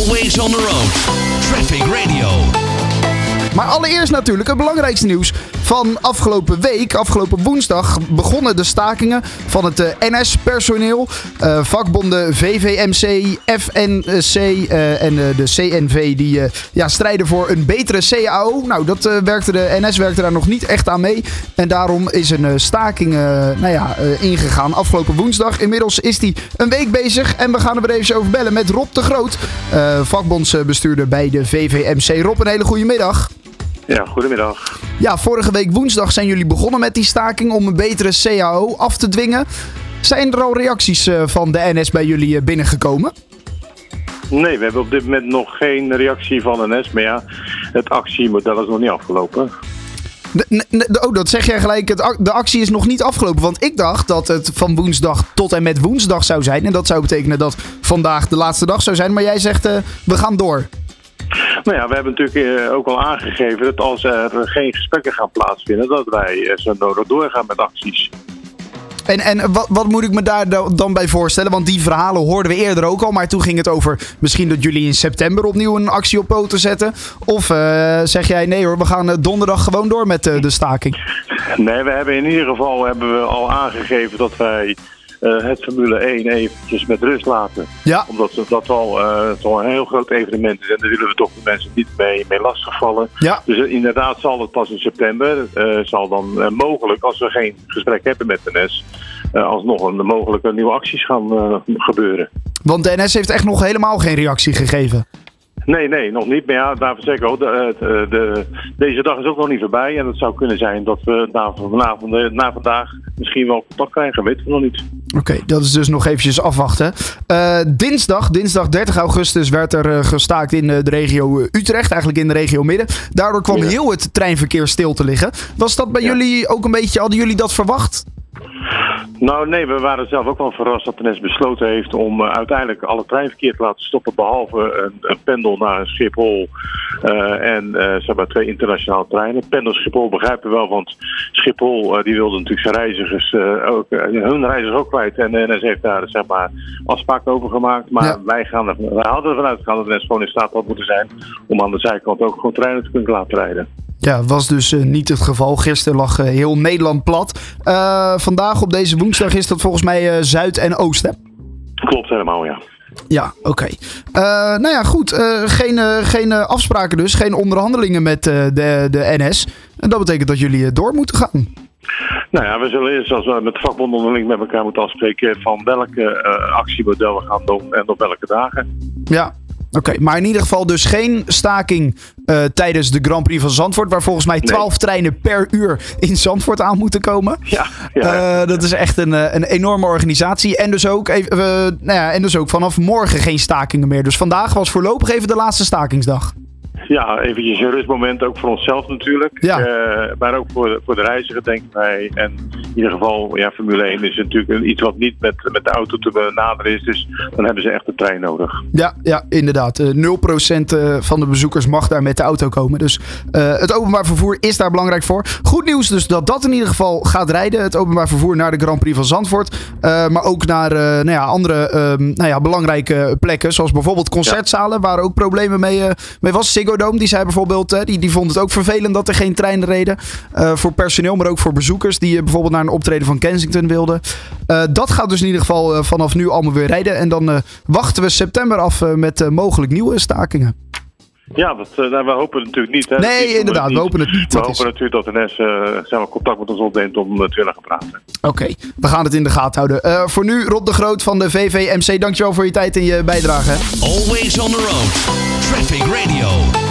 Always on the road. Traffic Radio. Maar allereerst natuurlijk het belangrijkste nieuws van afgelopen week. Afgelopen woensdag begonnen de stakingen van het eh, NS-personeel. Eh, vakbonden VVMC, FNC eh, en de CNV die ja, strijden voor een betere CAO. Nou, dat werkte de NS werkte daar nog niet echt aan mee. En daarom is een staking nou ja, ingegaan afgelopen woensdag. Inmiddels is die een week bezig en we gaan er weer even over bellen met Rob de Groot. vakbondsbestuurder bij de VVMC. Rob, een hele goede middag. Ja, goedemiddag. Ja, vorige week woensdag zijn jullie begonnen met die staking om een betere CAO af te dwingen. Zijn er al reacties eh, van de NS bij jullie eh, binnengekomen? Nee, we hebben op dit moment nog geen reactie van NS. Maar ja, het actiemodel is nog niet afgelopen. De- oh, dat zeg jij gelijk. Het, de actie is nog niet afgelopen. Want ik dacht dat het van woensdag tot en met woensdag zou zijn. En dat zou betekenen dat vandaag de laatste dag zou zijn. Maar jij zegt, eh, we gaan door. Nou ja, we hebben natuurlijk eh, ook al aangegeven dat als er geen gesprekken gaan plaatsvinden, dat wij eh, zo nodig doorgaan met acties. En, en wat, wat moet ik me daar da- dan bij voorstellen? Want die verhalen hoorden we eerder ook al. Maar toen ging het over misschien dat jullie in september opnieuw een actie op poten zetten. Of eh, zeg jij nee hoor, we gaan donderdag gewoon door met de staking. Nee, we hebben in ieder geval hebben we al aangegeven dat wij eh, het Formule 1 eventjes met rust laten. Ja, Omdat dat wel, eh, een heel groot evenement is en daar willen we toch de mensen niet mee, mee lastigvallen. ja. Dus eh, inderdaad zal het pas in september, zal dan mogelijk, als we geen gesprek hebben met de NS, eh, alsnog een mogelijke nieuwe acties gaan gebeuren. Want de NS heeft echt nog helemaal geen reactie gegeven. Nee, nee, nog niet. Maar ja, daarvoor zeg ik ook, de, de, de- deze dag is ook nog niet voorbij. En het zou kunnen zijn dat we na, vanavond, na vandaag misschien wel contact krijgen, weten we nog niet. Oké, dat is dus nog eventjes afwachten. Eh, dinsdag, dinsdag 30 augustus, werd er eh, gestaakt in eh, de regio Utrecht, eigenlijk in de regio Midden. Daardoor kwam Ja. heel het treinverkeer stil te liggen. Was dat bij Ja. jullie ook een beetje, hadden jullie dat verwacht? Nou nee, we waren zelf ook wel verrast dat de NS besloten heeft om eh, uiteindelijk alle treinverkeer te laten stoppen. Behalve een, een pendel naar Schiphol eh, en eh zeg maar twee internationale treinen. Pendel Schiphol begrijpen we wel, want Schiphol die wilde natuurlijk zijn reizigers ook, hun reizigers ook kwijt. En de NS heeft daar zeg maar afspraken over gemaakt. Maar Ja. wij, gaan er, wij hadden ervan uitgegaan dat de NS gewoon in staat had moeten zijn om aan de zijkant ook gewoon treinen te kunnen laten rijden. Ja, was dus eh, niet het geval. Gisteren lag eh, heel Nederland plat. Eh, vandaag op deze woensdag is dat volgens mij Zuid en Oost, hè? Klopt helemaal, ja. Ja, oké. Nou ja, goed. geen geen afspraken dus. Geen onderhandelingen met de, de NS. En dat betekent dat jullie door moeten gaan. Nou ja, we zullen eerst als we met de vakbonden onderling met elkaar moeten afspreken van welke actiemodel we gaan doen en op welke dagen. Ja, oké. Maar in ieder geval dus geen staking eh, tijdens de Grand Prix van Zandvoort. Waar volgens mij Nee. 12 treinen per uur in Zandvoort aan moeten komen. Ja, ja. Eh, dat is echt een, eh, een enorme organisatie. En dus, ook even, eh, nou ja, en dus ook vanaf morgen geen stakingen meer. Dus vandaag was voorlopig even de laatste stakingsdag. Ja, eventjes een rustmoment ook voor onszelf natuurlijk. Ja. Eh, maar ook voor, de- voor de reiziger denken wij. En in ieder geval, ja, Formule 1 is natuurlijk iets wat niet met, met de auto te benaderen is. Dus dan hebben ze echt de trein nodig. Ja, ja inderdaad. Eh 0% eh, van de bezoekers mag daar met de auto komen. Dus eh, het openbaar vervoer is daar belangrijk voor. Goed nieuws dus dat dat in ieder geval gaat rijden. Het openbaar vervoer naar de Grand Prix van Zandvoort. Eh, maar ook naar eh, nou ja, andere ehm, nou ja, belangrijke plekken. Zoals bijvoorbeeld concertzalen. Waar ook problemen mee, eh, mee was. Ziggo Die zei bijvoorbeeld... eh, die, die vond het ook vervelend dat er geen treinen reden. eh, voor personeel, maar ook voor bezoekers. Die eh, bijvoorbeeld naar een optreden van Kensington wilden. Eh, dat gaat dus in ieder geval vanaf nu allemaal weer rijden. En dan eh, wachten we september af eh, met eh, mogelijk nieuwe stakingen. Ja, dat, eh, nou, we hopen het natuurlijk niet. Hè. Nee, inderdaad, we niet. hopen het niet. We hopen is- natuurlijk dat de NS eh, zeg maar, contact met ons opneemt om het willen gaan praten. Oké, we gaan het in de gaten houden. Eh, voor nu, Rob de Groot van de VVMC. Dankjewel voor je tijd en je bijdrage. Always on the road. Traffic Radio.